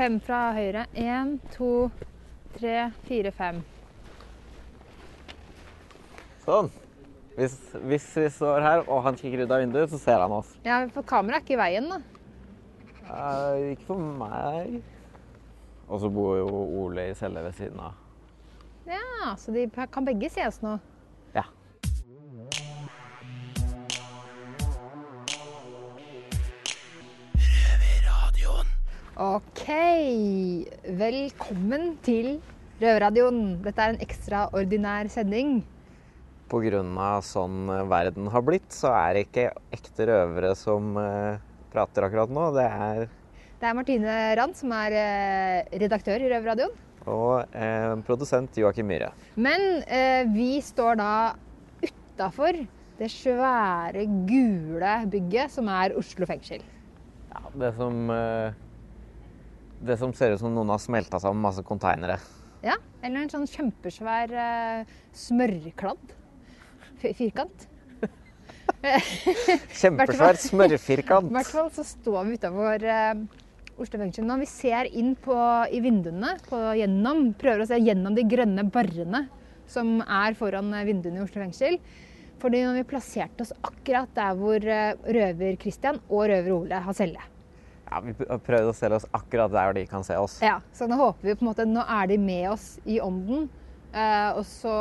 Fem fra høyre. Én, to, tre, fire, fem. Sånn. Hvis, hvis vi står her og han kikker ut av vinduet, så ser han oss. Ja, for kameraet er ikke i veien, da. Eh, ikke for meg. Og så bor jo Ole i celle ved siden av. Ja, så de kan begge se oss nå. OK. Velkommen til Røverradioen. Dette er en ekstraordinær sending. Pga. sånn eh, verden har blitt, så er det ikke ekte røvere som eh, prater akkurat nå. Det er Det er Martine Rand som er eh, redaktør i Røverradioen. og eh, produsent Joakim Myhre. Men eh, vi står da utafor det svære, gule bygget som er Oslo fengsel. Ja, det som eh, Det som ser ut som noen har smelta sammen masse konteinere. Ja, Eller en sånn kjempesvær uh, smørkladd F- firkant. Kjempesvær smørfirkant. I hvert fall så står vi utafor uh, Oslo fengsel nå. Vi ser inn på, i vinduene, på, gjennom, prøver å se gjennom de grønne barrene som er foran eh, vinduene i Oslo fengsel. Fordi når vi plasserte oss akkurat der hvor eh, røver Christian og røver Ole har celle. Ja, vi har prøvd å selge oss akkurat der de kan se oss. Ja, så nå håper vi på en måte Nå er de med oss i ånden. eh, og så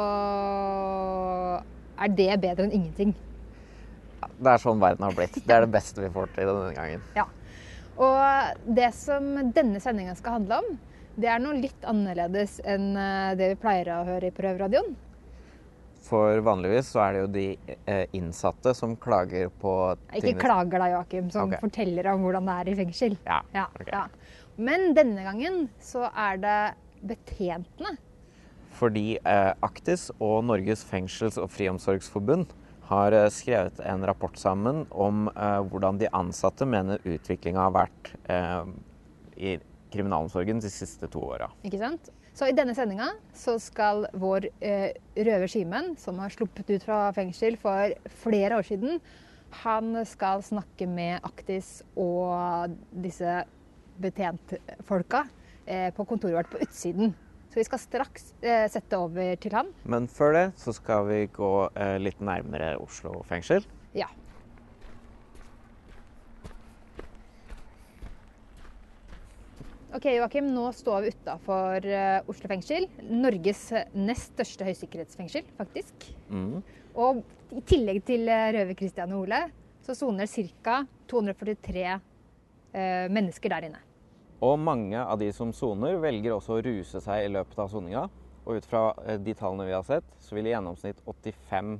er det bedre enn ingenting. Det er sånn verden har blitt. Det er det beste vi får til denne gangen. Ja. Og det som denne sendinga skal handle om, det er noe litt annerledes enn eh, det vi pleier å høre i Prøveradioen. For vanligvis så er det jo de eh, innsatte som klager på Ikke klager da, Joakim, som okay. forteller om hvordan det er i fengsel. Ja, Ja, ok. ja. Men denne gangen så er det betjentene. Fordi eh, Aktis og Norges fengsels- og friomsorgsforbund har eh, skrevet en rapport sammen om eh, hvordan de ansatte mener utviklinga har vært eh, i kriminalomsorgen de siste to åra. Ikke sant? Så i denne sendinga så skal vår eh, røver Simen, som har sluppet ut fra fengsel for flere år siden, han skal snakke med Aktis og disse betjentfolka eh, på kontoret vårt på utsiden. Så vi skal straks eh, sette over til han. Men før det så skal vi gå eh, litt nærmere Oslo fengsel. Ja. Ok, Joakim, nå står vi utafor Oslo fengsel. Norges nest største høysikkerhetsfengsel, faktisk. Mm. Og i tillegg til eh, røver Christian og Ole, så soner ca. 243 eh, mennesker der inne. Og mange av de som soner, velger også å ruse seg i løpet av soninga. Og ut fra eh, de tallene vi har sett, så vil i gjennomsnitt 85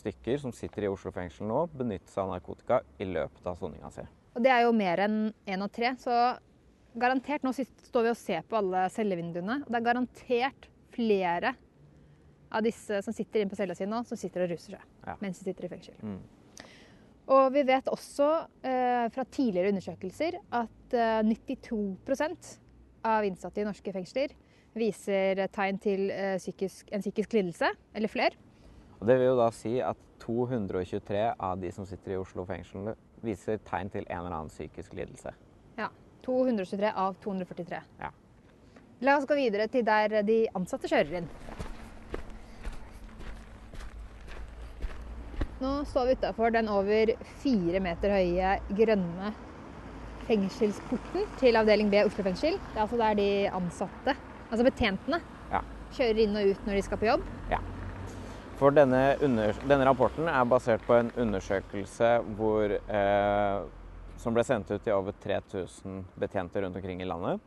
stykker som sitter i Oslo fengsel nå, benytte seg av narkotika i løpet av soninga si. Og det er jo mer enn én av tre, så garantert Nå står vi og ser på alle cellevinduene, og det er garantert flere av disse som sitter inne på cella si nå, som sitter og ruser seg Ja. mens de sitter i fengsel. Mm. Og vi vet også eh, fra tidligere undersøkelser at eh, 92% av innsatte i norske fengsler viser tegn til eh, psykisk, en psykisk lidelse, eller flere. Og det vil jo da si at 223 av de som sitter i Oslo fengsel, viser tegn til en eller annen psykisk lidelse. Ja, 223 av 243. Ja. La oss gå videre til der de ansatte kjører inn. Nå står vi utafor den over fire meter høye grønne fengselsporten til avdeling B Oslo fengsel. Det er altså der de ansatte, altså betjentene, Ja. kjører inn og ut når de skal på jobb. For denne, under, denne rapporten er basert på en undersøkelse hvor, eh, som ble sendt ut til over 3000 betjenter rundt omkring i landet.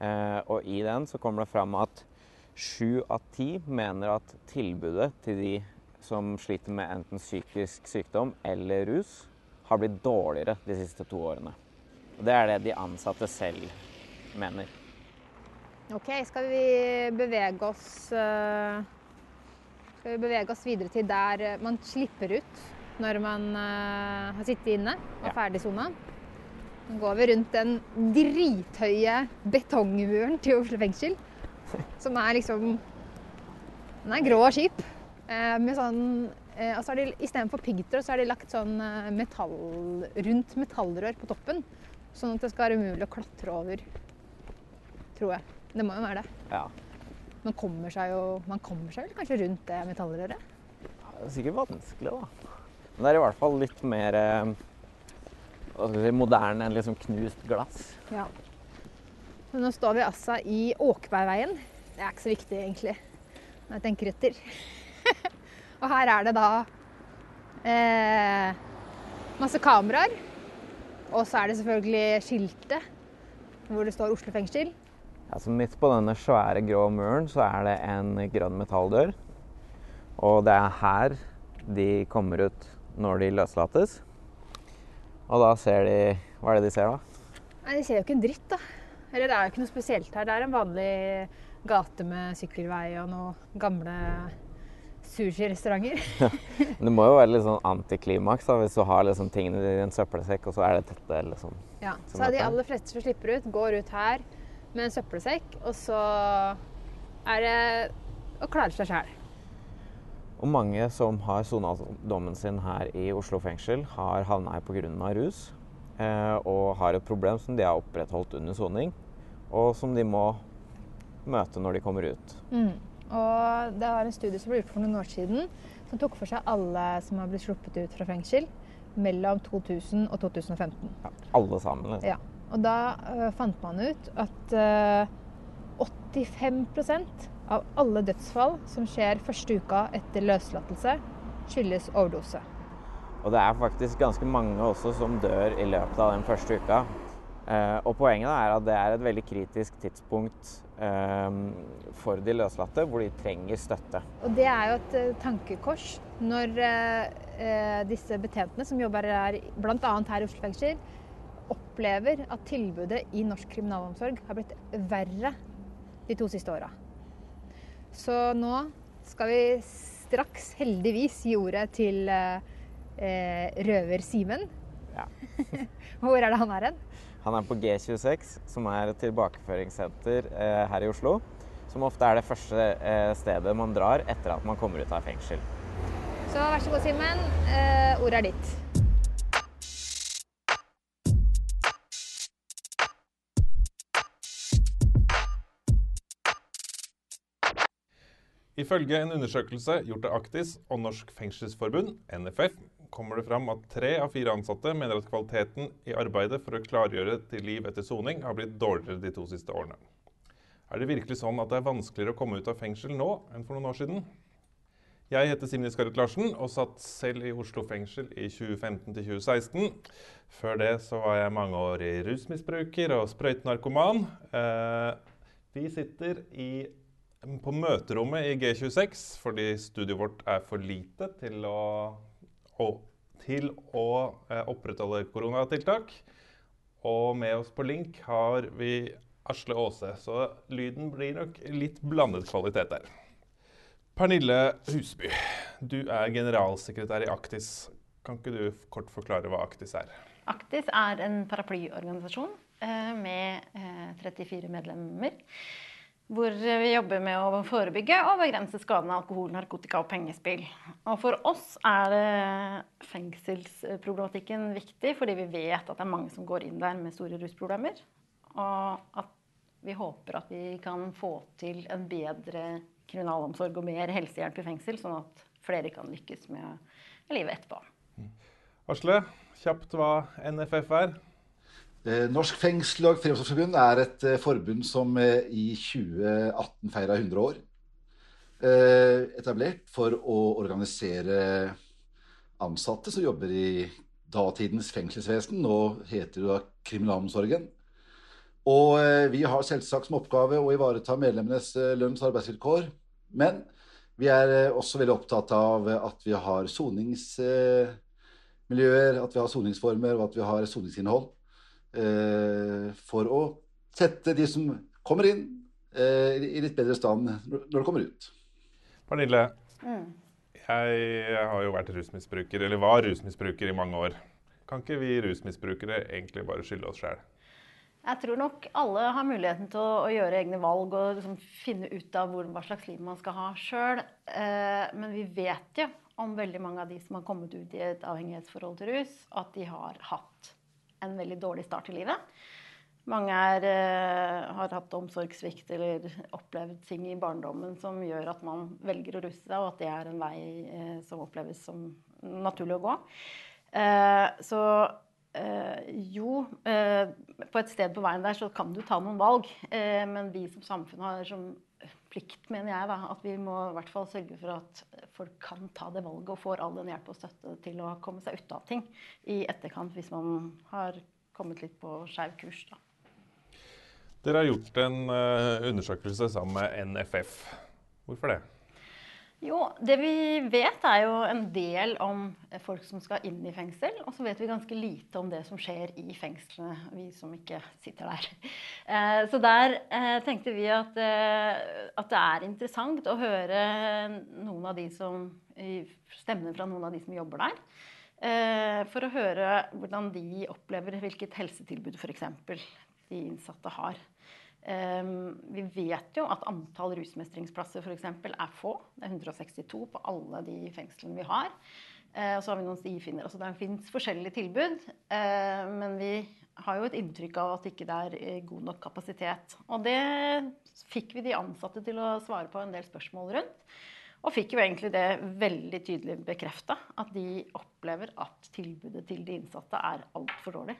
Eh, og i den så kommer det fram at sju av ti mener at tilbudet til de som sliter med enten psykisk sykdom eller rus, har blitt dårligere de siste to årene. Og det er det de ansatte selv mener. OK, skal vi bevege oss eh, Skal vi bevege oss videre til der man slipper ut når man uh, har sittet inne og Ja. ferdigsona. ferdig sona? Nå går vi rundt den drithøye betongmuren til Oslo fengsel, som er liksom Den er grå og kjip. Eh, med sånn eh, altså de, Istedenfor piggtråd så har de lagt sånn eh, metall, rundt metallrør på toppen. Sånn at det skal være umulig å klatre over. Tror jeg. Det må jo være det. Ja. Man kommer seg jo man kommer seg vel kanskje rundt det metallrøret? Det er sikkert vanskelig, da. Men det er i hvert fall litt mer eh, hva skal si, moderne enn liksom knust glass. Ja. Men nå står vi altså i Åkebergveien. Det er ikke så viktig, egentlig. når jeg tenker etter. og her er det da eh, masse kameraer. Og så er det selvfølgelig skiltet hvor det står Oslo fengsel. Ja, så midt på denne svære grå muren så er det en grønn metalldør. Og det er her de kommer ut når de løslates. Og da ser de Hva er det de ser da? Nei, De ser jo ikke en dritt, da. Eller det er jo ikke noe spesielt her. Det er en vanlig gate med sykkelvei og noen gamle sushirestauranter. Men det må jo være litt sånn antiklimaks da, hvis du har liksom tingene i en søppelsekk, og så er det dette liksom Ja, så så de aller fleste som slipper ut, går ut her med en søppelsekk, og så er det å klare seg sjæl. Og mange som har sona dommen sin her i Oslo fengsel, har havna her pga. rus. Eh, og har et problem som de har opprettholdt under soning, og som de må møte når de kommer ut. Og det var en studie som ble gjort for noen år siden, som tok for seg alle som har blitt sluppet ut fra fengsel mellom 2000 og 2015. Ja, alle sammen. liksom. Ja. Og da uh, fant man ut at uh, 85 av alle dødsfall som skjer første uka etter løslatelse, skyldes overdose. Og det er faktisk ganske mange også som dør i løpet av den første uka. Eh, og poenget er at det er et veldig kritisk tidspunkt eh, for de løslatte, hvor de trenger støtte. Og det er jo et eh, tankekors når eh, eh, disse betjentene som jobber her, bl.a. her i Oslo fengsel, opplever at tilbudet i norsk kriminalomsorg har blitt verre de to siste åra. Så nå skal vi straks heldigvis gi ordet til eh, eh, røver Simen. Ja. Hvor er det han er hen? Han er på G26, som er et tilbakeføringssenter eh, her i Oslo. Som ofte er det første eh, stedet man drar etter at man kommer ut av fengsel. Så vær så god, Simen. Eh, ordet er ditt. Ifølge en undersøkelse gjort av Aktis og Norsk Fengselsforbund, NFF, kommer det fram at tre av fire ansatte mener at kvaliteten i arbeidet for å klargjøre til liv etter soning har blitt dårligere de to siste årene. Er det virkelig sånn at det er vanskeligere å komme ut av fengsel nå enn for noen år siden? Jeg heter Simni Skarret Larsen og satt selv i Oslo fengsel i 2015 2016. Før det så var jeg mangeårig rusmisbruker og sprøytenarkoman. Eh, vi sitter i på møterommet i G26 fordi studioet vårt er for lite til å, å, til å eh, opprettholde koronatiltak. Og med oss på link har vi Asle Aase, så lyden blir nok litt blandet kvalitet der. Pernille Husby, du er generalsekretær i Aktis. Kan ikke du kort forklare hva Aktis er? Aktis er en paraplyorganisasjon eh, med eh, 34 medlemmer. Hvor vi jobber med å forebygge og begrense skadene av alkohol, narkotika og pengespill. Og for oss er fengselsproblematikken viktig, fordi vi vet at det er mange som går inn der med store rusproblemer. Og at vi håper at vi kan få til en bedre kriminalomsorg og mer helsehjelp i fengsel, sånn at flere kan lykkes med livet etterpå. Asle, kjapt hva NFF er? Eh, Norsk Fengsel- og Friomsorgsforbund er et eh, forbund som eh, i 2018 feira 100 år. Etablert for å organisere ansatte som jobber i datidens fengselsvesen. Nå heter det da kriminalomsorgen. Og vi har selvsagt som oppgave å ivareta medlemmenes lønns- og arbeidsvilkår. Men vi er også veldig opptatt av at vi har soningsmiljøer, at vi har soningsformer og at vi har soningsinnhold. Eh, For å sette de som kommer inn, eh, i litt bedre stand når de kommer ut. Pernille, jeg har jo vært rusmisbruker, eller var rusmisbruker i mange år. Kan ikke vi rusmisbrukere egentlig bare skylde oss sjæl? Jeg tror nok alle har muligheten til å, å gjøre egne valg og liksom finne ut av hvor, hva slags liv man skal ha sjøl. Eh, men vi vet jo om veldig mange av de som har kommet ut i et avhengighetsforhold til rus, at de har hatt en veldig dårlig start i livet. Mange er, eh, har hatt omsorgssvikt eller opplevd ting i barndommen som gjør at man velger å ruse seg, og at det er en vei eh, som oppleves som naturlig å gå. Eh, så jo, på et sted på veien der så kan du ta noen valg, men vi som samfunn har som plikt, mener jeg, da, at vi må i hvert fall sørge for at folk kan ta det valget og får all den hjelp og støtte til å komme seg ut av ting i etterkant hvis man har kommet litt på skeiv kurs. da. Dere har gjort en eh, undersøkelse sammen med NFF. Hvorfor det? Jo, det vi vet er jo en del om folk som skal inn i fengsel. Og så vet vi ganske lite om det som skjer i fengslene, vi som ikke sitter der. Eh, så der eh, tenkte vi eh, at det er interessant å høre noen av de som, stemmene fra noen av de som jobber der. For å høre hvordan de opplever hvilket helsetilbud f.eks. de innsatte har. Um, vi vet jo at antall rusmestringsplasser for eksempel, er få. Det er 162 på alle de fengslene vi har. Eh, og så har vi noen stifinner. Altså det fins forskjellige tilbud. eh, men vi har jo et inntrykk av at ikke det er eh, god nok kapasitet. Og det fikk vi de ansatte til å svare på en del spørsmål rundt. Og fikk jo egentlig det veldig tydelig bekrefta. At de opplever at tilbudet til de innsatte er altfor dårlig.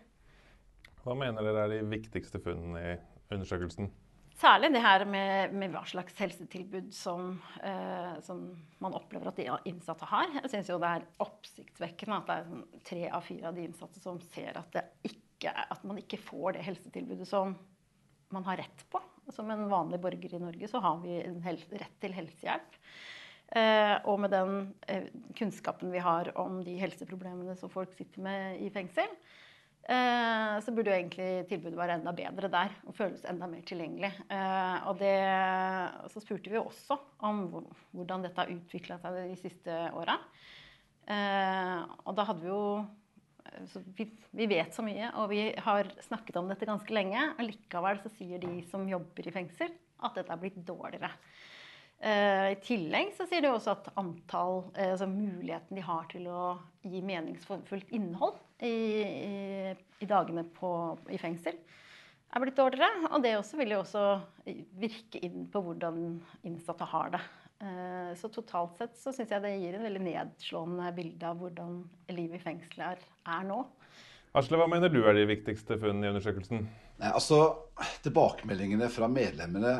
Hva mener dere er de viktigste funnene i undersøkelsen? Særlig det her med, med hva slags helsetilbud som, eh, som man opplever at de innsatte har. Jeg syns jo det er oppsiktsvekkende at det er sånn tre av fire av de innsatte som ser at, ikke, at man ikke får det helsetilbudet som man har rett på. Som en vanlig borger i Norge så har vi rett til helsehjelp. Eh, og med den eh, kunnskapen vi har om de helseproblemene som folk sitter med i fengsel, så burde jo egentlig tilbudet være enda bedre der og føles enda mer tilgjengelig. Eh, og det, så spurte vi også om hvordan dette har utvikla seg de siste åra. Eh, og da hadde vi jo vi, vi vet så mye, og vi har snakket om dette ganske lenge. og Likevel så sier de som jobber i fengsel, at dette er blitt dårligere. Eh, I tillegg så sier de også at antall, eh, altså muligheten de har til å gi meningsfullt innhold i, i, i dagene på, i fengsel, er blitt dårligere. Og det også vil jo også virke inn på hvordan innsatte har det. Eh, Så totalt sett så syns jeg det gir en veldig nedslående bilde av hvordan livet i fengsel er, er nå. Asle, hva mener du er de viktigste funnene i undersøkelsen? Nei, altså, Tilbakemeldingene fra medlemmene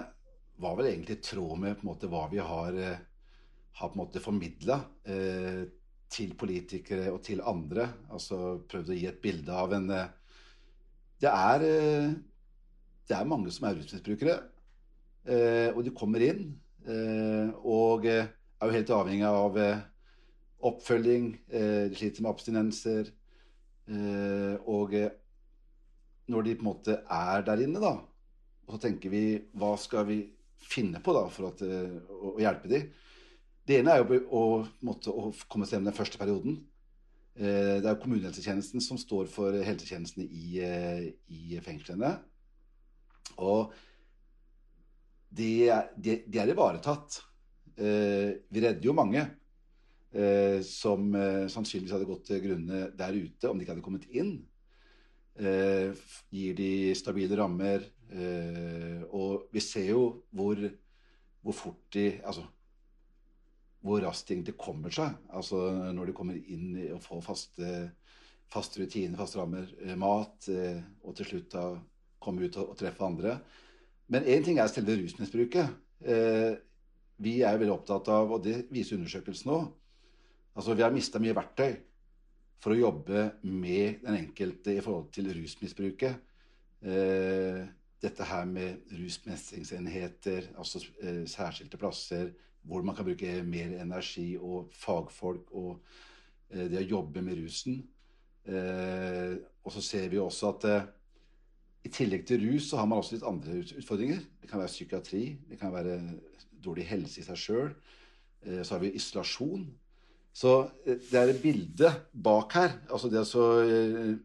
var vel egentlig i tråd med på en måte, hva vi har, eh, har på en måte formidla eh, til politikere og til andre. Altså prøvd å gi et bilde av en eh, Det er, eh, det er mange som er rusmisbrukere, eh, og de kommer inn. Eh, og er jo helt avhengig av oppfølging. De sliter med abstinenser. Og når de på en måte er der inne, da, og så tenker vi hva skal vi finne på da for at, eh, å, å hjelpe dem? Det ene er jo å, en å komme seg gjennom den første perioden. Eh, det er kommunehelsetjenesten som står for helsetjenestene i, eh, i fengslene. Og de de, de er ivaretatt. Vi redder jo mange som sannsynligvis hadde gått grunne der ute om de ikke hadde kommet inn. Gir de stabile rammer. Eh, og vi ser jo hvor, hvor fort de Altså hvor raskt de egentlig kommer seg. Altså når de kommer inn og får faste, faste rutiner, faste rammer, eh, mat, eh, og til slutt da komme ut og, og treffe andre. Men én ting er selve rusmisbruket. Vi er veldig opptatt av, og det viser undersøkelsen òg, altså vi har mista mye verktøy for å jobbe med den enkelte i forhold til rusmisbruket. Dette her med rusmestringsenheter, altså eh, særskilte plasser, hvor man kan bruke mer energi og fagfolk og eh, det å jobbe med rusen. Eh, og så ser vi også at I tillegg til rus så har man også litt andre utfordringer. Det kan være psykiatri, det kan være dårlig helse i seg sjøl. Så har vi isolasjon. Så det er et bilde bak her. altså det eh,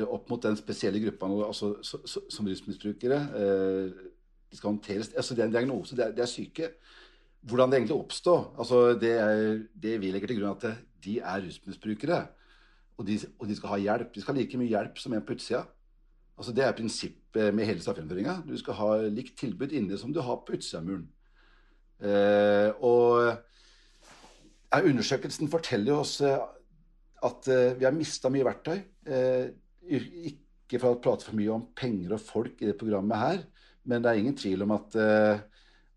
Opp mot den spesielle gruppa altså, så, så, som rusmisbrukere. Eh, de skal håndteres. altså Det er en diagnose, det er, syke. Hvordan det egentlig oppstår, altså det, er, det vi legger til grunn at de er rusmisbrukere. Og de, og de skal ha hjelp. De skal ha like mye hjelp som en på utsida. Altså Det er prinsippet med hele straffegjennomføringa. Du skal ha likt tilbud inne som du har på utsida av muren. Eh, og ja, undersøkelsen forteller oss eh, at eh, vi har mista mye verktøy. Ikke for å prate for mye om penger og folk i det programmet her, men det er ingen tvil om at, eh,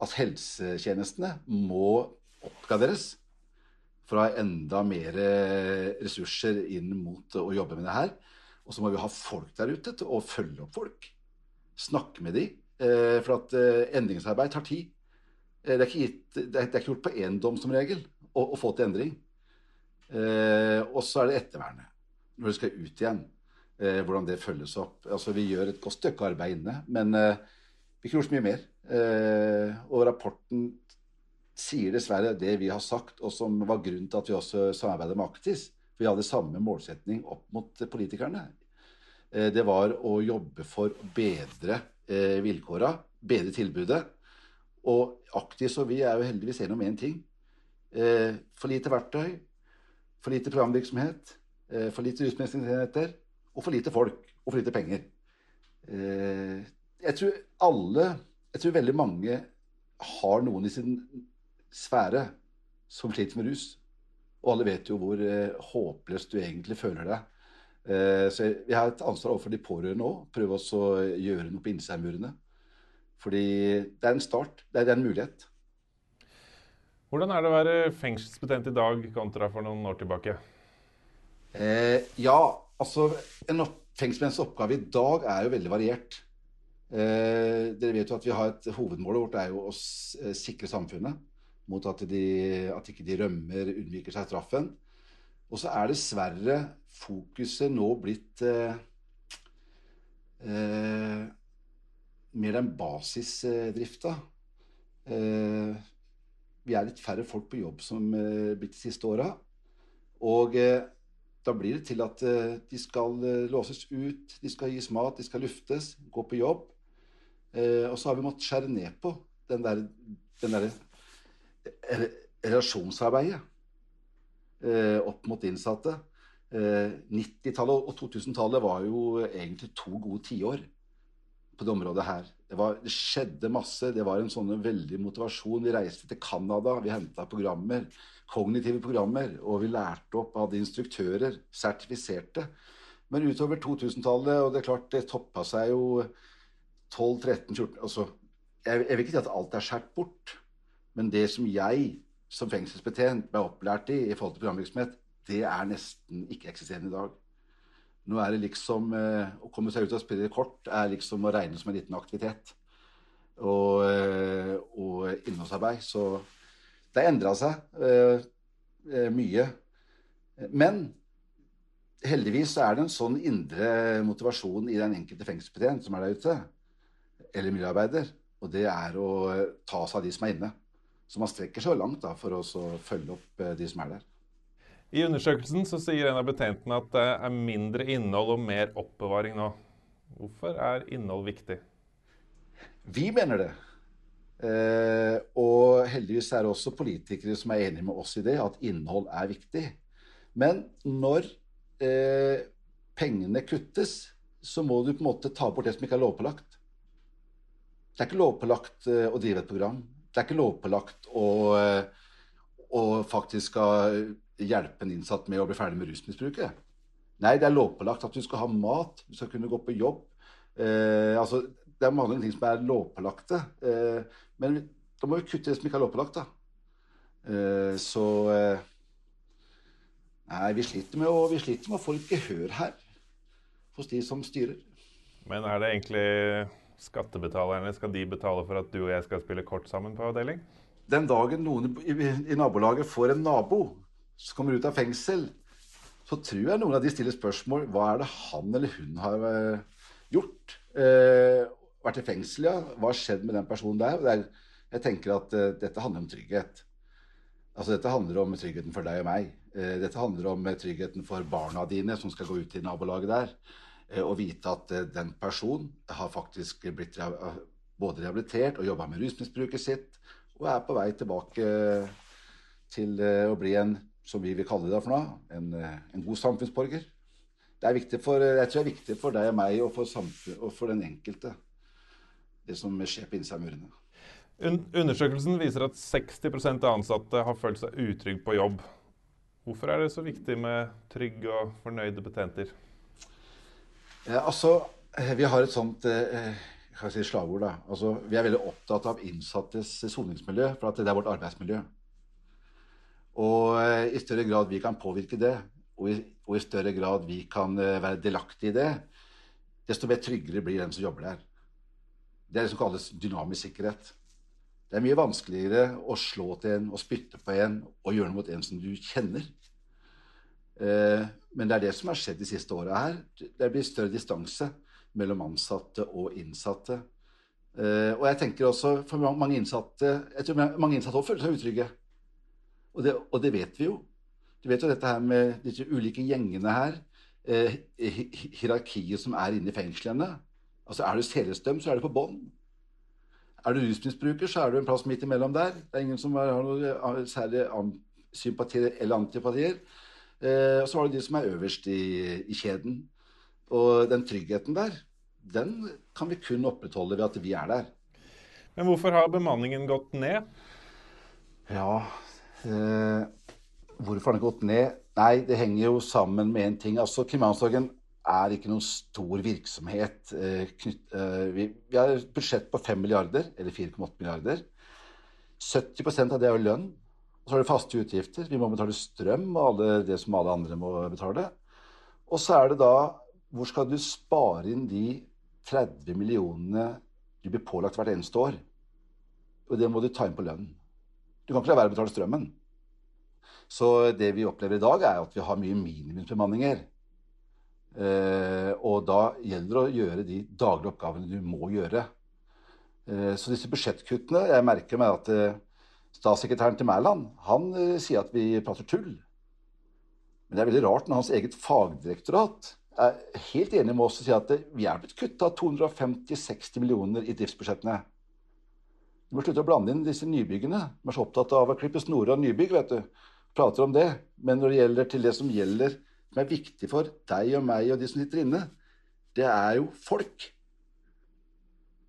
at helsetjenestene må oppgraderes for å ha enda mer ressurser inn mot å jobbe med det her. Og så må vi ha folk der ute til å følge opp folk. Snakke med dem. Eh, for at eh, endringsarbeid tar tid. Det er, ikke gitt, det, er, ikke gjort på én dom som regel å, å få til endring. Og så er det ettervernet, når du skal ut igjen. Eh, hvordan det følges opp. Altså, vi gjør et godt stykke arbeid inne, men eh, vi kunne gjort så mye mer. Eh, og rapporten sier dessverre det vi har sagt, og som var grunnen til at vi også samarbeider med Aktis. Vi hadde samme målsetning opp mot politikerne. Eh, det var å jobbe for å bedre eh, vilkåra, bedre tilbudet. Og Aktis og vi er jo heldigvis enige om én ting. Eh, for lite verktøy, for lite programvirksomhet, eh, for lite rusmestringsenheter, og for lite folk, og for lite penger. Eh, jeg tror alle, jeg tror veldig mange har noen i sin sfære som sliter med rus. Og alle vet jo hvor eh, håpløst du egentlig føler deg. Eh, så jeg, vi har et ansvar overfor de pårørende òg. Prøve å gjøre noe på innsida. Fordi det er en start. Det er en mulighet. Hvordan er det å være fengselsbetjent i dag kontra for noen år tilbake? Eh, ja, altså en fengselsmenns oppgave i dag er jo veldig variert. Eh, dere vet jo at vi har et Hovedmålet vårt er jo å eh, sikre samfunnet mot at, de, at ikke de rømmer, unnviker seg straffen. Og så er dessverre fokuset nå blitt eh, eh, mer den basisdrifta. Eh, vi er litt færre folk på jobb som eh, blitt de siste åra. Og eh, da blir det til at eh, de skal eh, låses ut, de skal gis mat, de skal luftes, gå på jobb. Eh, og så har vi måttet skjære ned på den der, den der relasjonsarbeidet opp mot innsatte. Eh, 90-tallet og 2000-tallet var jo egentlig to gode tiår på det området her. Det, var, det skjedde masse. Det var en sånn veldig motivasjon. Vi reiste til Canada, vi henta programmer, kognitive programmer, og vi lærte opp av instruktører, sertifiserte. Men utover 2000-tallet, og det er klart det toppa seg jo 12, 13, 14 altså, jeg, jeg vil ikke si at alt er skåret bort, men det som jeg som fengselsbetjent ble opplært i i forhold til programvirksomhet, det er nesten ikke-eksisterende i dag. Nå er det liksom eh, Å komme seg ut og spille kort er liksom å regne som en liten aktivitet. Og, eh, og innholdsarbeid. Så det har endra seg eh, mye. Men heldigvis så er det en sånn indre motivasjon i den enkelte fengselsbetjent som er der ute, eller miljøarbeider, og det er å eh, ta seg av de som er inne. Så man strekker seg langt da, for å så følge opp de som er der. I undersøkelsen så sier en av betjentene at det er mindre innhold og mer oppbevaring nå. Hvorfor er innhold viktig? Vi mener det. Eh, og heldigvis er det også politikere som er enige med oss i det, at innhold er viktig. Men når eh, pengene kuttes, så må du på en måte ta bort det som ikke er lovpålagt. Det er ikke lovpålagt eh, å drive et program. Det er ikke lovpålagt å, eh, å faktisk skal hjelpe en innsatt med å bli ferdig med rusmisbruket. Nei, det er lovpålagt at du skal ha mat, du skal kunne gå på jobb. Eh, altså, det er mange ting som er lovpålagte. Eh, men da må vi kutte det som ikke er lovpålagt, da. Eh, så eh, Nei, vi sliter, med å, vi sliter med å få litt gehør her hos de som styrer. Men er det egentlig skattebetalerne Skal de betale for at du og jeg skal spille kort sammen på avdeling? Den dagen noen i, i nabolaget får en nabo som kommer ut av fengsel, så tror jeg noen av de stiller spørsmål hva er det han eller hun har eh, gjort Eh, vært i fengsel, ja. Hva har skjedd med den personen der? Det er, jeg tenker at uh, dette handler om trygghet. Altså Dette handler om tryggheten for deg og meg. Uh, dette handler om uh, tryggheten for barna dine som skal gå ut i nabolaget der. Og vite at den personen har faktisk blitt både rehabilitert og jobba med rusmisbruket sitt, og er på vei tilbake til å bli en, som vi vil kalle det for noe, en, en god samfunnsborger. Det er viktig for, jeg tror det er viktig for deg og meg og for, og for den enkelte, det som skjer på innsida av murene. Un undersøkelsen viser at 60% av ansatte har følt seg utrygge på jobb. Hvorfor er det så viktig med trygge og fornøyde betjenter? Eh, altså, eh, vi har et sånt eh, jeg si, slagord. da. Altså, vi er veldig opptatt av innsattes soningsmiljø, for det er vårt arbeidsmiljø. Og eh, i større grad vi kan påvirke det, og i, og i større grad vi kan eh, være delaktige i det, desto mer tryggere blir den som jobber der. Det er det som kalles dynamisk sikkerhet. Det er mye vanskeligere å slå til en og spytte på en og gjøre noe mot en som du kjenner. Eh, men det er det som har skjedd de siste åra her. Det blir større distanse mellom ansatte og innsatte. Eh, og jeg tenker også for mange innsatte jeg tror mange innsatte også føler seg utrygge. Og det, og det vet vi jo. Du vet jo dette her med disse ulike gjengene her. Eh, hi- hi- hierarkiet som er inne i fengslene. Altså Er du selestøm, så er du på bånn. Er du rusmisbruker, så er du en plass midt imellom der. Det er ingen som har noe særlig sympatier eller antipatier. Eh, og så har du de som er øverst i, i kjeden. Og den tryggheten der, den kan vi kun opprettholde ved at vi er der. Men hvorfor har bemanningen gått ned? Ja eh, Hvorfor har den gått ned? Nei, det henger jo sammen med én ting. Altså, Kriminalomsorgen er ikke noen stor virksomhet. Eh, eh, vi, har et budsjett på 5 milliarder, eller 4,8 milliarder. 70% av det er jo lønn. Og så er det faste utgifter. Vi må betale strøm og det som alle andre må betale. Og så er det da Hvor skal du spare inn de 30 millionene du blir pålagt hvert eneste år? Og det må du ta inn på lønn. Du kan ikke la være å betale strømmen. Så det vi opplever i dag, er at vi har mye minimumsbemanninger. Eh, og da gjelder det å gjøre de daglige oppgavene du må gjøre. Eh, så disse budsjettkuttene Jeg merker meg at eh, statssekretæren til Mæland han sier at vi prater tull. Men det er veldig rart når hans eget fagdirektorat er helt enig med oss og sier at vi er blitt kutta 250-60 millioner i driftsbudsjettene. Du må slutte å blande inn disse nybyggene. De er så opptatt av å klippe snorer av nybygg, vet du. Prater om det. Men når det gjelder til det som gjelder, som er viktig for deg og meg og de som sitter inne, det er jo folk.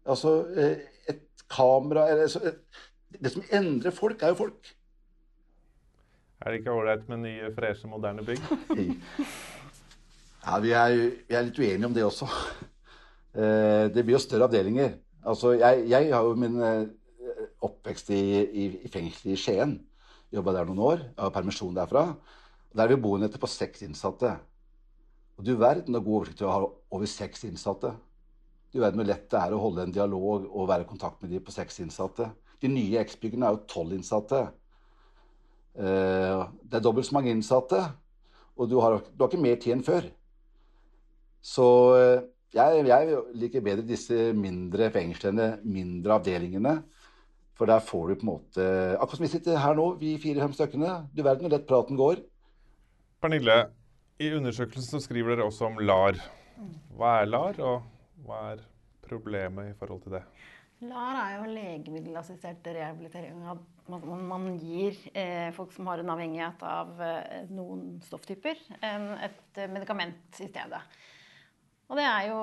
Altså eh, et kamera eller, altså, et, Det som endrer folk, er jo folk. Er det ikke ålreit med nye, freshe, moderne bygg? Ja, vi er, vi er litt uenige om det også. Eh, Det blir jo større avdelinger. Altså, jeg, jeg har jo min eh, oppvekst i, i, i fengsel i Skien. Jobba der noen år. Jeg har permisjon derfra. Der er vi boenheter på seks innsatte. Og du verden så god oversikt du har over seks innsatte. Du verden hvor lett det er å holde en dialog og være i kontakt med de på seks innsatte. De nye X-byggene er jo tolv innsatte. Eh, Det er dobbelt så mange innsatte, og du har, du har ikke mer tid enn før. Så eh, jeg, jeg liker bedre disse mindre fengslene, mindre avdelingene. For der får du på en måte Akkurat som vi sitter her nå, vi fire-fem stykkene. Du verden hvor lett praten går. Pernille, i undersøkelsen skriver dere også om LAR. Hva er LAR, og hva er problemet i forhold til det? LAR er jo legemiddelassistert rehabilitering. Man, man- man gir eh, folk som har en avhengighet av eh, noen stofftyper, en, et eh, medikament i stedet. Og det er jo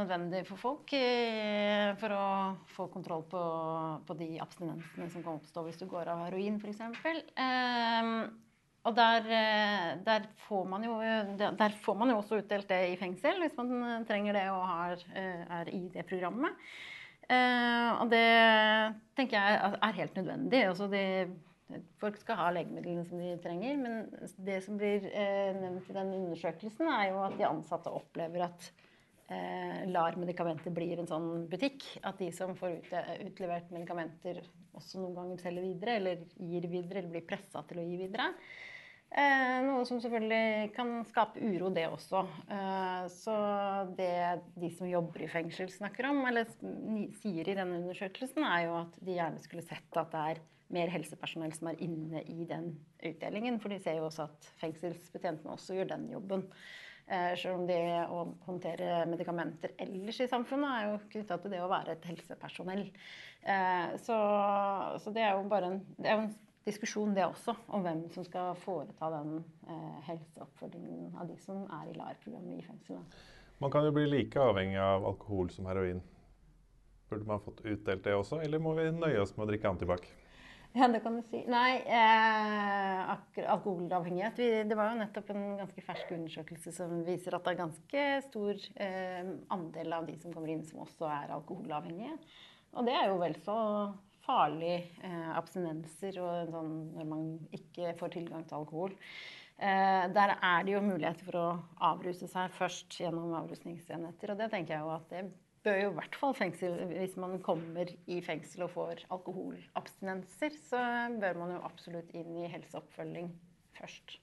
nødvendig for folk eh, for å få kontroll på, på de abstinensene som kan oppstå hvis du går av heroin, f.eks. Eh, og der, eh, der, får jo, der får man jo også utdelt det i fengsel hvis man trenger det og har, eh, er i det programmet. Eh, og det tenker jeg er- helt nødvendig. Altså de, folk skal ha legemidlene som de trenger. Men det som blir nevnt i den undersøkelsen, er jo at de ansatte opplever at eh, LAR-medikamenter blir en sånn butikk. At de som får utlevert medikamenter, også noen ganger selger videre, eller gir videre, eller blir pressa til å gi videre. Eh, noe som selvfølgelig kan skape uro, det også. Eh, så det de som jobber i fengsel snakker om, eller sier i denne undersøkelsen, er jo at de gjerne skulle sett at det er mer helsepersonell som er inne i den utdelingen. For de ser jo også at fengselsbetjentene også gjør den jobben. Eh, selv om det å håndtere medikamenter ellers i samfunnet er jo knytta til det å være et helsepersonell. Så, så det er jo bare en, det er en diskusjon, det også, om hvem som skal foreta den eh, helseoppfølgingen av de som er i LAR-programmet i fengselet. Man kan jo bli like avhengig av alkohol som heroin. Burde man fått utdelt det også, eller må vi nøye oss med å drikke antibac? Ja, det kan du si. Nei, eh, alkoholavhengighet vi, Det var jo nettopp en ganske fersk undersøkelse som viser at det er ganske stor eh, andel av de som kommer inn, som også er alkoholavhengige. Og det er jo vel så farlige eh, abstinenser og sånn, når man ikke får tilgang til alkohol. Eh, der er det jo muligheter for å avruse seg først gjennom avrusningsenheter. Og det tenker jeg jo at det bør jo i hvert fall fengsel Hvis man kommer i fengsel og får alkoholabstinenser, så bør man jo absolutt inn i helseoppfølging først.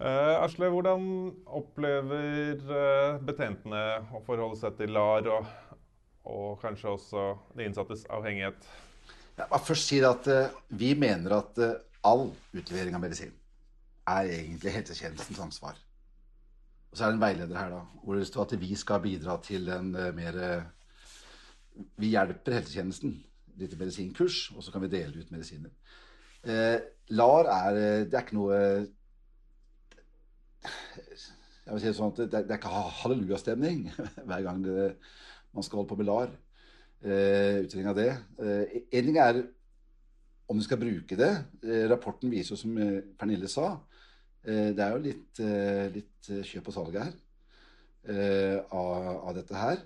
Eh, Asle, hvordan opplever eh, betjentene å forholde seg til LAR og, og kanskje også de innsattes avhengighet? Jeg må først si at uh, vi mener at uh, all utlevering av medisin er egentlig helsetjenestens ansvar. Og så er det en veileder her da, hvor det står at vi skal bidra til en uh, mer Vi hjelper helsetjenesten. Litt medisinkurs, og så kan vi dele ut medisiner. LAR er Det er ikke noe jeg vil si det sånn at det, det er ikke hallelujastemning hver gang det, man skal holde på med LAR utredning av det. Eh, en ting er om du skal bruke det. Eh, rapporten viser jo, som Pernille sa, det er jo litt, litt kjøp og salg her av, av, dette her.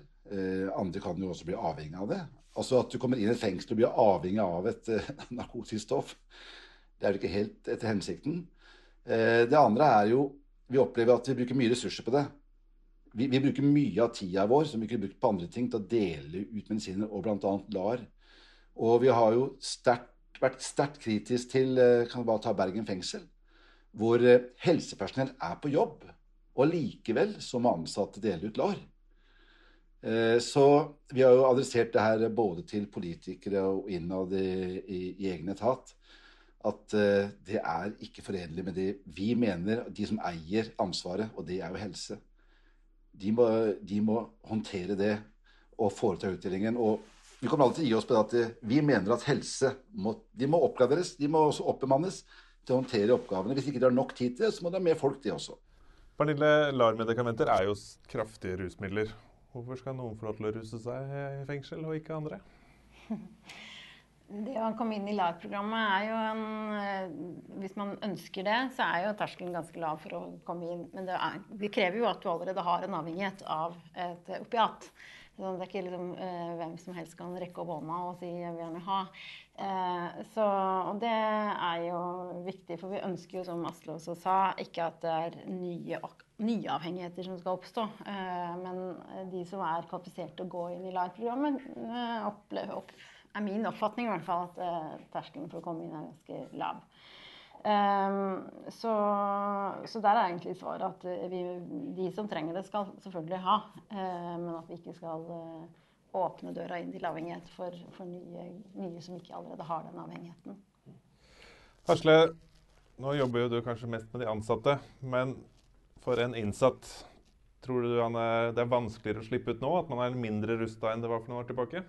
andre kan jo også bli avhengig av det. Altså At du kommer inn i et fengsel og blir avhengig av et narkotisk stoff, det er jo ikke helt etter hensikten. det andre er jo Vi opplever at vi bruker mye ressurser på det vi, vi, bruker mye av tida vår som vi kunne brukt på andre ting, til å dele ut medisiner, og bl.a. LAR. Og vi har jo stert, vært sterkt kritisk til kan kan bare ta Bergen fengsel, hvor eh, helsepersonell er på jobb, og likevel så må ansatte dele ut LAR. Eh, så vi har jo adressert det her både til politikere og innad i, i, i egen etat at det er ikke forenlig med det vi mener, de som eier ansvaret, og det er jo helse de må, de må håndtere det og foreta utdelingen. Og vi kommer alltid til å gi oss på det at vi mener at helse må, de må oppgraderes. De må også oppbemannes til å håndtere oppgavene. Hvis ikke de har nok tid til det, så må de ha mer folk, de også. Pernille, LAR-medikamenter er jo kraftige rusmidler. Hvorfor skal noen få lov til å ruse seg i fengsel, og ikke andre? Det å komme inn i LAR-programmet er jo en eh, Hvis man ønsker det, så er jo terskelen ganske lav for å komme inn. Men det, er, det krever jo at du allerede har en avhengighet av et opiat. Så det er ikke liksom, eh, hvem som helst kan rekke opp hånda og si 'jeg vil gjerne ha'. Eh, så, og det er jo viktig, for vi ønsker jo, som Asle også sa, ikke at det er nye, nye avhengigheter som skal oppstå. Eh, men de som er kvalifisert til å gå inn i LAR-programmet, eh, opp er min oppfatning i hvert fall at uh, terskelen for å komme inn er ganske lav. Um, så, så, der er egentlig svaret at eh, vi, de som trenger det, skal selvfølgelig ha. Uh, men at vi ikke skal uh, åpne døra inn til avhengighet for, for nye, nye, som ikke allerede har den avhengigheten. Hasle, nå jobber jo du kanskje mest med de ansatte. Men for en innsatt, tror du er, det er vanskeligere å slippe ut nå? At man er mindre rusta enn det var for noen år tilbake?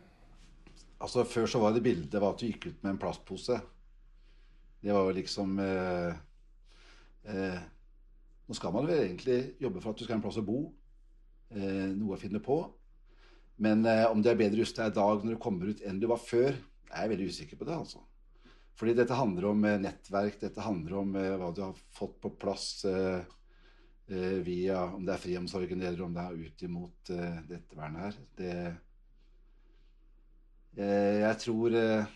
Altså Før så var det bildet var at du gikk ut med en plastpose. Det var jo liksom eh, eh, Nå skal man vel egentlig jobbe for at du skal ha en plass å bo. Eh, noe å finne på. Men eh, om du er bedre rusta i dag når du kommer ut enn du var før, er jeg veldig usikker på det. altså. Fordi dette handler om eh, nettverk, dette handler om eh, hva du har fått på plass via om det er friomsorgen eller om det er ut imot dette vernet her. Det jeg tror eh,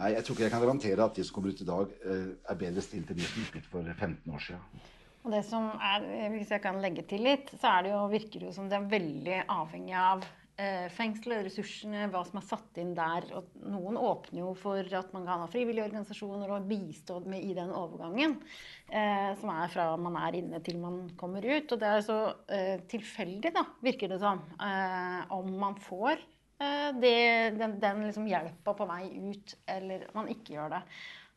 Nei, jeg tror ikke jeg kan garantere at de som kommer ut i dag, eh, er bedre stilt enn de som gikk ut for 15 år siden. Og det som er, Hvis jeg kan legge til litt, så det jo, virker det jo som det er veldig avhengig av eh, fengselet, ressursene, hva som er satt inn der. Og noen åpner jo for at man kan ha frivillige organisasjoner og bistå med i den overgangen. Eh, som er fra man er inne til man kommer ut. Og det er så eh, tilfeldig, da, virker det som, eh, om man får eh, det, den, den liksom hjelpa på vei ut, eller man ikke gjør det.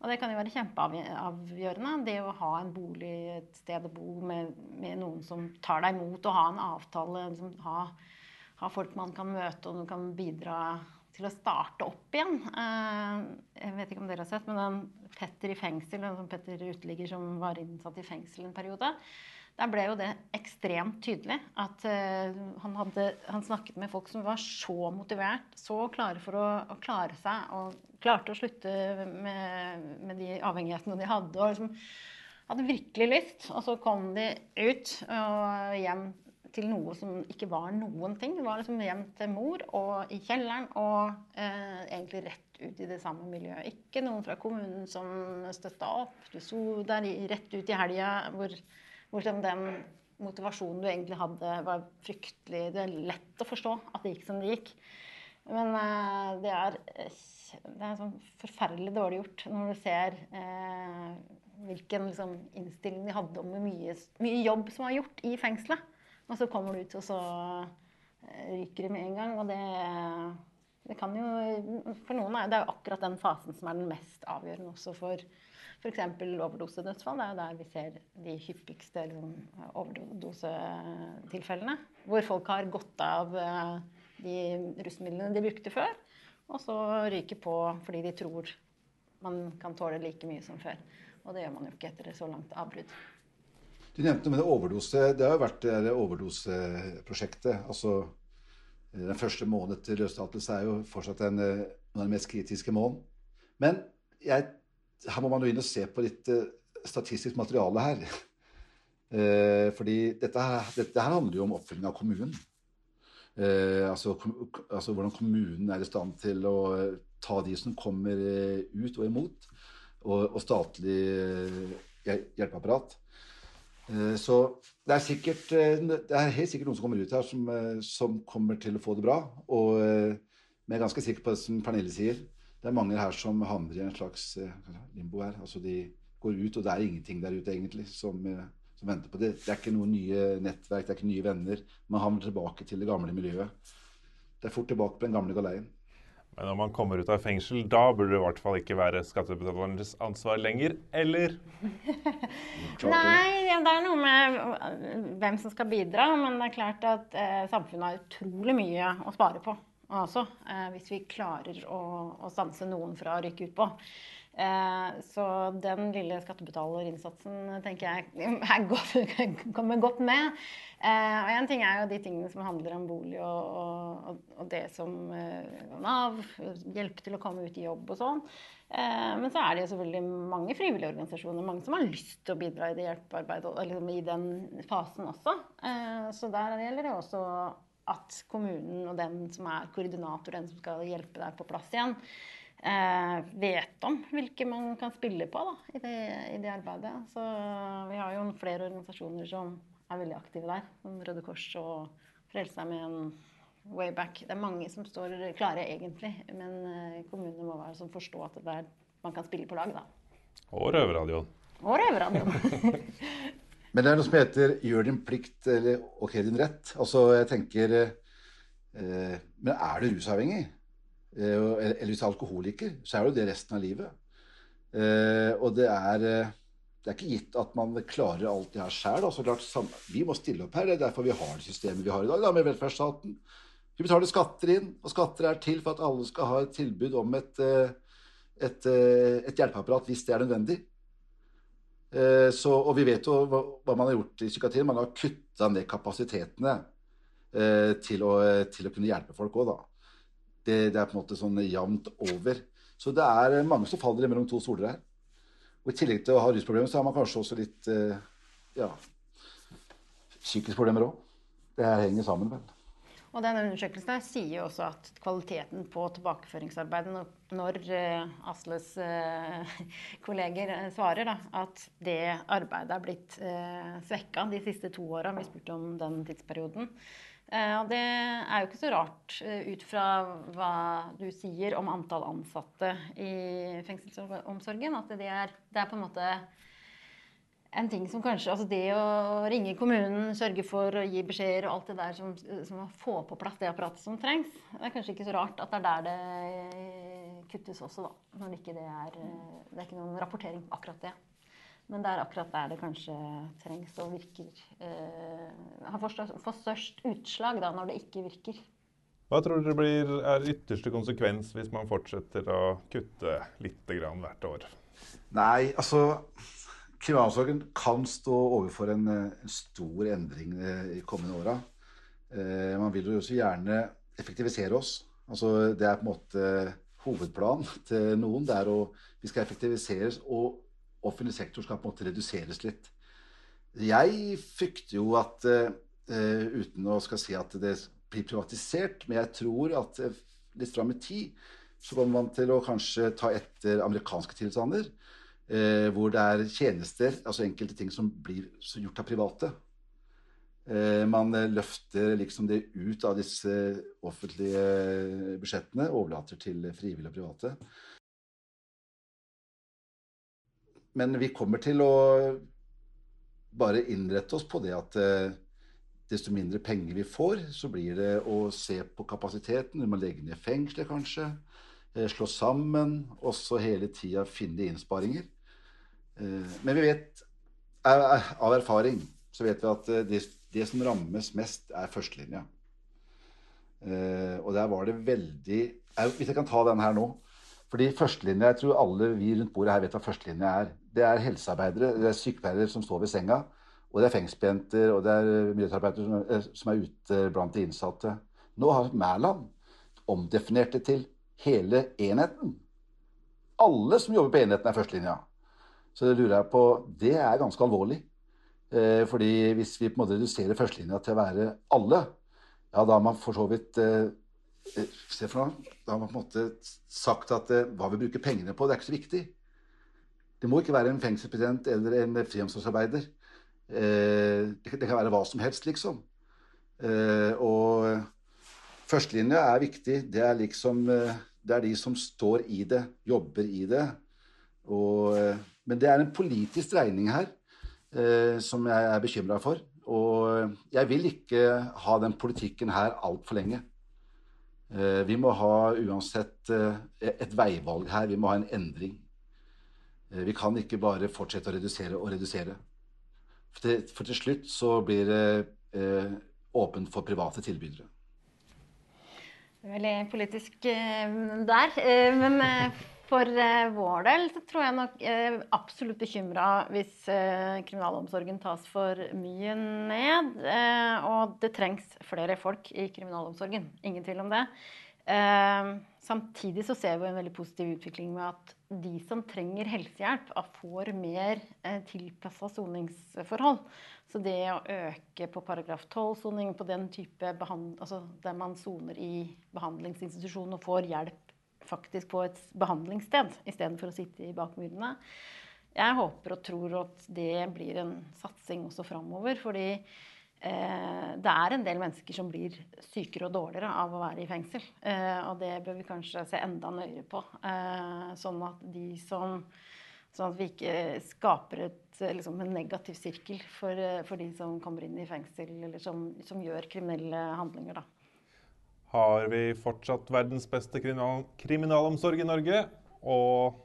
Og det kan jo være kjempeavgjørende, det å ha en bolig, et sted å bo med, med noen som tar deg imot, og ha en avtale. Liksom, ha ha folk man kan møte, og som kan bidra til å starte opp igjen. Eh, jeg vet ikke om dere har sett, men den Petter i fengsel, en som Petter uteligger som var innsatt i fengsel en periode, der ble jo det ekstremt tydelig at uh, han, hadde, han, snakket med folk som var så motivert, så klare for å, å klare seg, og klarte å slutte med, med de avhengighetene de hadde. og liksom hadde virkelig lyst. Og så kom de ut og hjem til noe som ikke var noen ting. Det var liksom hjem til mor og i kjelleren og eh, egentlig rett ut i det samme miljøet. Ikke noen fra kommunen som støtta opp. Du sto der rett ut i helga hvor, hvor den motivasjonen du egentlig hadde, var fryktelig Det er lett å forstå at det gikk som det gikk. Men eh, det, er, det er sånn forferdelig dårlig gjort når du ser eh, hvilken liksom, innstilling de hadde om hvor mye, mye jobb som var gjort i fengselet. Og så kommer du ut, og så eh, ryker det med en gang. Og det, det kan jo For noen er det jo akkurat den fasen som er den mest avgjørende også for f.eks. overdosedødsfall. Det er jo der vi ser de hyppigste liksom, overdosetilfellene. Hvor folk har gått av eh, de rusmidlene de brukte før, og så ryker på fordi de tror man kan tåle like mye som før. Og det gjør man jo ikke etter så langt avbrudd. Du nevnte noe med det overdose. Det har jo vært det overdoseprosjektet. Altså, den første måneden til løslatelse er jo fortsatt en, en av de mest kritiske måneden. Men jeg, her må man jo inn og se på litt uh, statistisk materiale her. Uh, fordi dette, dette, her handler jo om oppfølging av kommunen. Uh, altså, altså, hvordan kommunen er i stand til å ta de som kommer ut og imot, og, og statlig hjelpeapparat. Eh, så det er, sikkert, eh, det er helt sikkert noen som kommer ut her som, eh, som kommer til å få det bra. Og vi er ganske sikre på det som Pernille sier. Det er mange her som havner i en slags limbo her. Altså de går ut, og det er ingenting der ute egentlig som, som venter på det. Det er ikke noen nye nettverk, det er ikke nye venner. Man havner tilbake til det gamle miljøet. Det er fort tilbake på den gamle galeien. Men når man kommer ut av fengsel, da burde det i hvert fall ikke være skattebetalernes ansvar lenger, eller? Nei, det er noe med hvem som skal bidra. Men det er klart at eh, samfunnet har utrolig mye å spare på også. Eh, hvis vi klarer å, å stanse noen fra å rykke ut på. Eh, så den lille skattebetalerinnsatsen tenker jeg godt, kommer godt med. Eh, og én ting er jo de tingene som handler om bolig og, og, og det som Nav, hjelpe til å komme ut i jobb og sånn. Men så er det jo selvfølgelig mange frivillige organisasjoner, mange som har lyst til å bidra i det hjelpearbeidet, eller i den fasen også. Så der gjelder det også at kommunen og den som er koordinator, den som skal hjelpe deg på plass igjen, eh, vet om hvilke man kan spille på da, i, det, i, det, arbeidet. Så vi har jo flere organisasjoner som er veldig aktive der. Som Røde Kors og Frelsesarmeen, Wayback. Det er mange som står klare egentlig, men eh, kommunene må være som forstå at er, man kan spille på lag. da. Og Røverradioen. Og Røverradioen. men det er noe som heter 'gjør din plikt' eller 'ok, din rett'. Altså, jeg tenker eh, Men er du rusavhengig? Eh, eller hvis du er alkoholiker, så er jo det resten av livet. Eh, og det er, eh, det er ikke gitt at man klarer alt det her sjøl. Altså, vi må stille opp her. Det er derfor vi har det systemet vi har i dag, da, med velferdsstaten. Vi betaler skatter inn, og skatter er til for at alle skal ha et tilbud om et, et, et hjelpeapparat hvis det er nødvendig. Så, og vi vet jo hva, hva, man har gjort i psykiatrien. Man har kutta ned kapasitetene til å, til å kunne hjelpe folk òg, da det, det, er på en måte sånn jevnt over. Så det er mange som faller mellom to stoler her. Og I tillegg til å ha rusproblemer, så har man kanskje også litt eh, ja, psykiske problemer òg. Det her henger sammen, vel. Og den undersøkelsen sier jo også at kvaliteten på tilbakeføringsarbeidet når, uh, Asles uh, kolleger uh, svarer da, at det arbeidet er blitt svekka de siste to åra, vi spurte om den tidsperioden, Eh, og det er jo ikke så rart eh, ut fra hva du sier om antall ansatte i fengselsomsorgen, at det er, det er på en måte en ting som kanskje Altså det å ringe kommunen, sørge for å gi beskjeder og alt det der som, som å få på plass det apparatet som trengs, det er kanskje ikke så rart at det er der det kuttes også, da. Når det ikke det er Det er ikke noen rapportering på akkurat det. Men det er akkurat der det kanskje trengs og virker eh, Har fått størst, størst utslag da, når det ikke virker. Hva tror dere blir, er ytterste konsekvens hvis man fortsetter å kutte litt grann hvert år? Nei, altså Kriminalomsorgen kan stå overfor en, en stor endring eh, i kommende åra. Eh, man vil jo også gjerne effektivisere oss. Altså, det er på en måte hovedplanen til noen. Det er å Vi skal effektiviseres, og offentlig sektor skal på en måte reduseres litt. Jeg frykter jo at uh, Uten å skal si at det blir privatisert, men jeg tror at litt fram i tid så kommer man til å kanskje ta etter amerikanske tilstander. Eh, hvor det er tjenester, altså enkelte ting som blir gjort av private. Eh, man løfter liksom det ut av disse offentlige budsjettene, overlater til frivillige og private. Men vi kommer til å bare innrette oss på det at eh, desto mindre penger vi får, så blir det å se på kapasiteten. Vi må legge ned fengsler, kanskje. Eh, slå sammen. Og så hele tida finne innsparinger. Eh, men vi vet av erfaring så vet vi at eh, det, det som rammes mest, er førstelinja. Og der var det veldig Hvis jeg kan ta den her nå. Fordi førstelinja, Jeg tror alle vi rundt bordet her vet hva førstelinja er. Det er helsearbeidere, det er sykepleiere som står ved senga. Og det er fengselsbenter, og det er miljøterapeuter som er ute blant de innsatte. Nå har Mæland omdefinert det til hele enheten. Alle som jobber på enheten, er førstelinja. Så det lurer jeg på Det er ganske alvorlig. Eh, fordi hvis vi på en måte reduserer førstelinja til å være alle, ja, da har man for så vidt eh, eh Se for noe. Da har man på en måte sagt at eh, hva vi bruker pengene på, det er ikke så viktig. Det må ikke være en fengselspresident eller en friomsorgsarbeider. Eh, det, det, kan være hva som helst, liksom. Eh, og førstelinja er viktig. Det er liksom Det er de som står i det, jobber i det. Og men det er en politisk regning her eh, som jeg er bekymra for. Og jeg vil ikke ha den politikken her altfor lenge. Eh, vi må ha uansett eh, et veivalg her. Vi må ha en endring. Eh, vi kan ikke bare fortsette å redusere og redusere. For til, for til slutt så blir det eh, åpent for private tilbydere. Veldig politisk eh, der. men for uh, vår del så tror jeg nok eh, absolutt bekymra hvis uh, kriminalomsorgen tas for mye ned. og det trengs flere folk i kriminalomsorgen. Ingen tvil om det. samtidig så ser vi en veldig positiv utvikling med at de som trenger helsehjelp, får mer eh, tilpassa soningsforhold. Så det å øke på paragraf 12-soning, på den type altså der man soner i behandlingsinstitusjon og får hjelp faktisk på et behandlingssted istedenfor å sitte i bakmurene. Jeg håper og tror at det blir en satsing også framover. Fordi eh, det er en del mennesker som blir sykere og dårligere av å være i fengsel. Eh, og det bør vi kanskje se enda nøyere på. Eh, sånn at de som Sånn at vi ikke skaper et, liksom, en negativ sirkel for, for, de som kommer inn i fengsel, eller som, som gjør kriminelle handlinger. da. Har vi fortsatt verdens beste kriminal kriminalomsorg i Norge? Og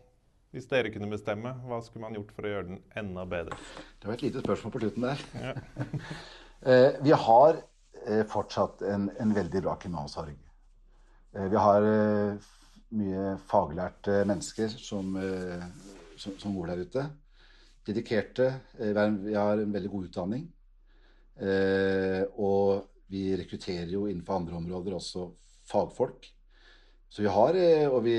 hvis dere kunne bestemme, hva skulle man gjort for å gjøre den enda bedre? Det var et lite spørsmål på slutten der. Ja. eh, vi har eh, fortsatt en, en, veldig bra kriminalomsorg. Eh, vi har mye faglærte mennesker som, som, som, bor der ute. Dedikerte. Vi har en veldig god utdanning. og vi rekrutterer jo innenfor andre områder også fagfolk. Så vi har, eh, og vi,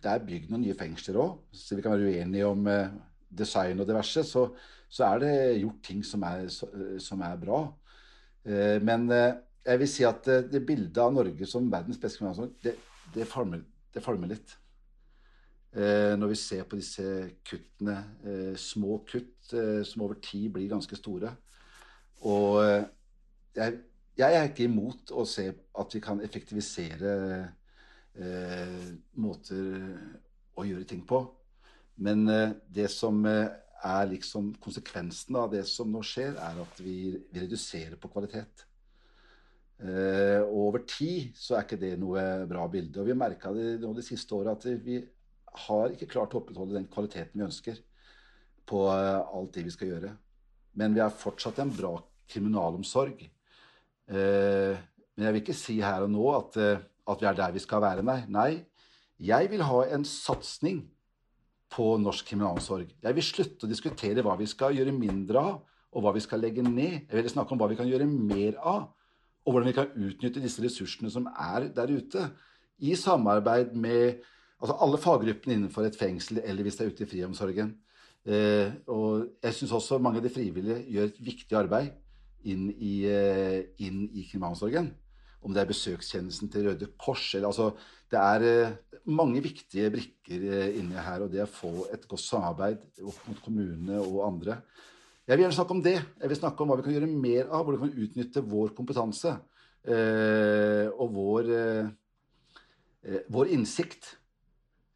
det er bygd noen nye fengsler òg, så vi kan være uenige om eh, design og diverse. Så, så er det gjort ting som er, som er bra. Eh, men jeg vil si at det bildet av Norge som verdens beste kriminalomsorg, det, det falmer litt. Når vi ser på disse kuttene, små kutt som over tid blir ganske store. Og jeg jeg er ikke imot å se at vi kan effektivisere eh, måter å gjøre ting på. Men eh, det som eh, er liksom konsekvensen av det som nå skjer, er at vi, vi reduserer på kvalitet. Eh, og over tid så er ikke det noe bra bilde. Og vi har merka det nå de siste åra at vi har ikke klart å opprettholde den kvaliteten vi ønsker på eh, alt det vi skal gjøre. Men vi har fortsatt en bra kriminalomsorg. Eh, men jeg vil ikke si her og nå at, eh, at vi er der vi skal være, nei. Nei, jeg vil ha en satsing på norsk kriminalomsorg. Jeg vil slutte å diskutere hva vi skal gjøre mindre av, og hva vi skal legge ned. Jeg vil snakke om hva vi kan gjøre mer av, og hvordan vi kan utnytte disse ressursene som er der ute. I samarbeid med altså alle faggruppene innenfor et fengsel, eller hvis det er ute i friomsorgen. Eh, og jeg syns også mange av de frivillige gjør et viktig arbeid inn i, eh, inn i kriminalomsorgen. Om det er besøkstjenesten til Røde Kors eller altså Det er eh, mange viktige brikker eh, inni her, og det å få et godt samarbeid mot kommunene og andre. Jeg vil gjerne snakke om det. Jeg vil snakke om hva vi kan gjøre mer av. Hvordan vi kan utnytte vår kompetanse og vår, vår innsikt.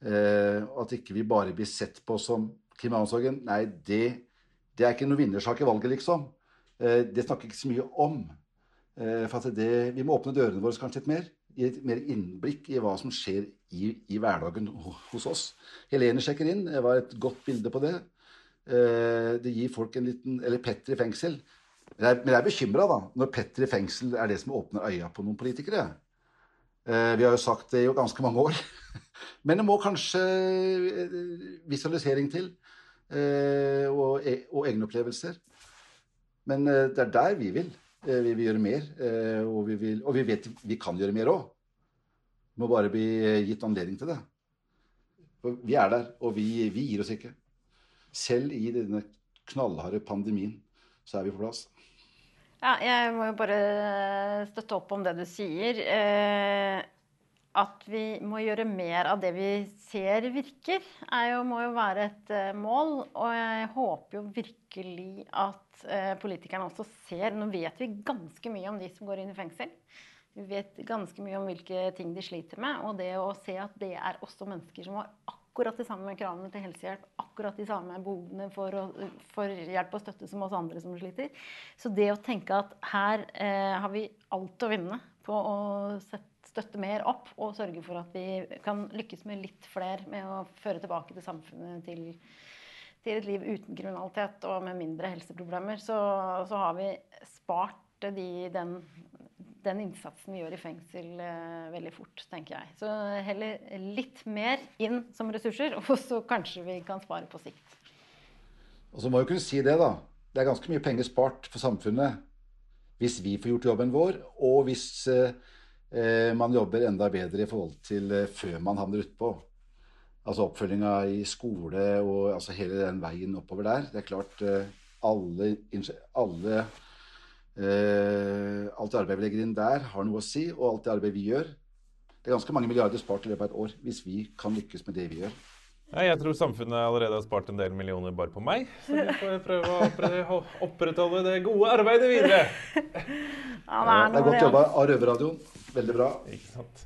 Og at ikke vi bare blir sett på som kriminalomsorgen. Nei, det, det er ikke noe vinnersak i valget, liksom. Eh, det snakker ikke så mye om. for det, vi må åpne dørene våre kanskje litt mer gi et mer innblikk i hva som skjer i, i hverdagen hos oss. Helene sjekker inn. Det var et godt bilde på det. Eh, det gir folk en liten Eller Petter i fengsel. Men jeg, men jeg er bekymra når Petter i fengsel er det som åpner øya på noen politikere. Eh, vi har jo sagt det i ganske mange år. Men det må kanskje eh, visualisering til. Og, e, og egne opplevelser. Men det er der vi vil. Eh, vi vil gjøre mer, eh, og vi, vil, og vi vet vi kan gjøre mer òg. Må bare bli eh, gitt anledning til det. For vi er der, og vi, vi gir oss ikke. Selv i denne knallharde pandemien så er vi på plass. Ja, jeg må jo bare støtte opp om det du sier. Eh, at vi må gjøre mer av det vi ser virker, jo, må jo være et uh, mål. Og jeg håper jo virkelig at uh, politikerne også ser Nå vet vi ganske mye om de som går inn i fengsel. Vi vet ganske mye om hvilke ting de sliter med. Og det å se at det er også mennesker som har akkurat de samme kravene til helsehjelp, akkurat de samme behovene for, å, for hjelp og støtte som oss andre som sliter. Så det å tenke at her eh, har vi alt å vinne på å sette støtte mer opp og sørge for at vi kan lykkes med litt flere med å føre tilbake til samfunnet til, til et liv uten kriminalitet og med mindre helseproblemer, så, så har vi spart de, den, den, innsatsen vi gjør i fengsel, eh, veldig fort, tenker jeg. Så heller litt mer inn som ressurser, og så kanskje vi kan spare på sikt. Og så må jeg kunne si det, da. Det er ganske mye penger spart for samfunnet hvis vi får gjort jobben vår, og hvis Eh, man jobber enda bedre i forhold til eh, før man havner utpå. Altså oppfølginga i skole og altså hele den veien oppover der. Det er klart alle, alle, alle Alt det arbeidet vi legger inn der, har noe å si. Og alt det arbeidet vi gjør. Det er ganske mange milliarder spart i løpet av et år hvis vi kan lykkes med det vi gjør. Ja, jeg tror samfunnet allerede har spart en del millioner bare på meg. Så vi får prøve å opprettholde det gode arbeidet videre. Ja, det, er det er godt jobba av Røverradioen. Veldig bra. Ikke sant.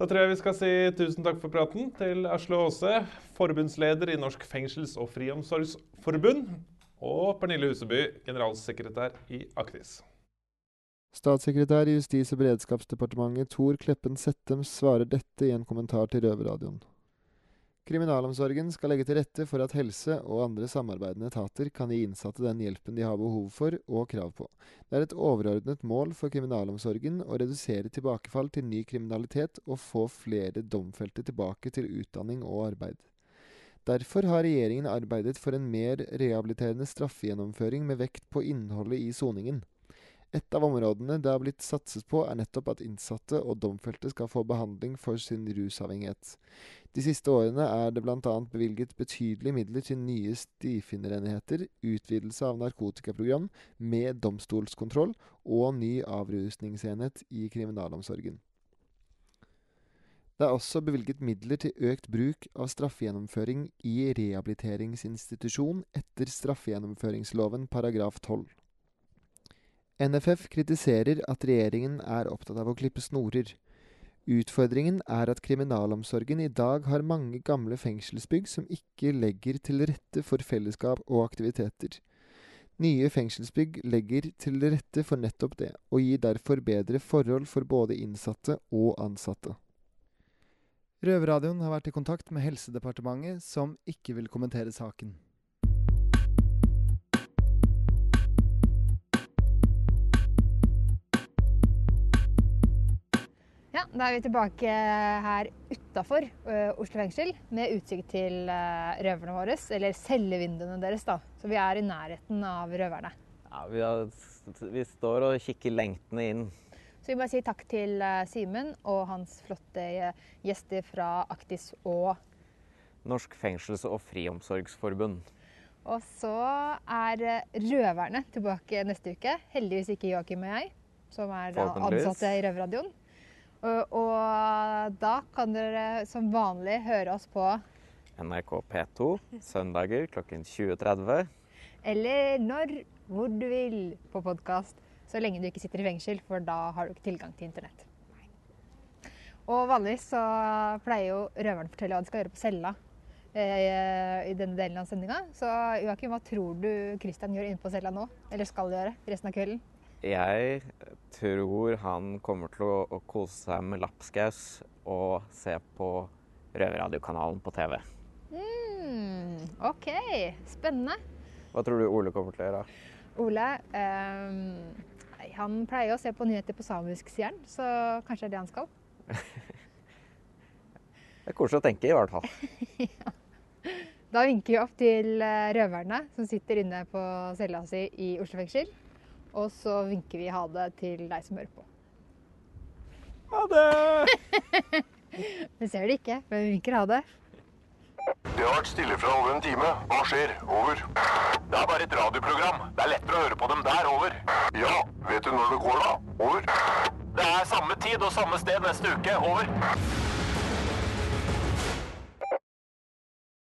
Da tror jeg vi skal si tusen takk for praten til Asle Aase, forbundsleder i Norsk fengsels- og friomsorgsforbund, og Pernille Huseby, generalsekretær i Aktis. Statssekretær i Justis- og beredskapsdepartementet Tor Kleppen Settem svarer dette i en kommentar til Røverradioen. Kriminalomsorgen skal legge til rette for at helse og andre samarbeidende etater kan gi innsatte den hjelpen de har behov for og krav på. Det er et overordnet mål for kriminalomsorgen å redusere tilbakefall til ny kriminalitet og få flere domfelte tilbake til utdanning og arbeid. Derfor har regjeringen arbeidet for en mer rehabiliterende straffegjennomføring med vekt på innholdet i soningen. Et av områdene det har blitt satset på, er nettopp at innsatte og domfelte skal få behandling for sin rusavhengighet. De siste årene er det bl.a. bevilget betydelige midler til nye stifinnerenheter, utvidelse av narkotikaprogram med domstolskontroll og ny avrusningsenhet i kriminalomsorgen. Det er også bevilget midler til økt bruk av straffegjennomføring i rehabiliteringsinstitusjon etter straffegjennomføringsloven paragraf 12. NFF kritiserer at regjeringen er opptatt av å klippe snorer. Utfordringen er at kriminalomsorgen i dag har mange gamle fengselsbygg som ikke legger til rette for fellesskap og aktiviteter. Nye fengselsbygg legger til rette for nettopp det, og gir derfor bedre forhold for både innsatte og ansatte. Røverradioen har vært i kontakt med Helsedepartementet, som ikke vil kommentere saken. Da er vi tilbake her utafor Oslo fengsel med utsikt til uh, røverne våre. Eller cellevinduene deres, da. Så vi er i nærheten av røverne. Ja, vi, har, vi står og kikker lengtende inn. Så vi må si takk til uh, Simen og hans flotte gjester fra Aktis og Norsk fengsels- og friomsorgsforbund. Og så er røverne tilbake neste uke. Heldigvis ikke Joakim og jeg, som er ansatte i Røverradioen. Og, da kan dere som vanlig høre oss på NRK P2 søndager klokken 20.30. Eller når, hvor du vil på podkast, så lenge du ikke sitter i fengsel, for da har du ikke tilgang til internett. Og vanligvis så pleier jo røveren å fortelle hva de skal gjøre på cella eh, i denne delen av sendinga. Så Joakim, hva tror du Christian gjør inne på cella nå? Eller skal gjøre resten av kvelden? Jeg tror han kommer til å, å kose seg med lapskaus og se på Røverradiokanalen på TV. Mm, OK, spennende. Hva tror du Ole kommer til å gjøre? Ole eh, han pleier å se på nyheter på samisk, sier han. Så kanskje det er det han skal. det er koselig å tenke, i hvert fall. ja. Da vinker vi opp til røverne som sitter inne på cella si i Oslo fengsel. Og så vinker vi ha det til deg som hører på. Ha det! vi ser det ikke, men vi vinker ha det. Det har vært stille fra over en time. Hva skjer? Over. Det er bare et radioprogram. Det er lettere å høre på dem der. Over. Ja, vet du når det går, da? Over. Det er samme tid og samme sted neste uke. Over.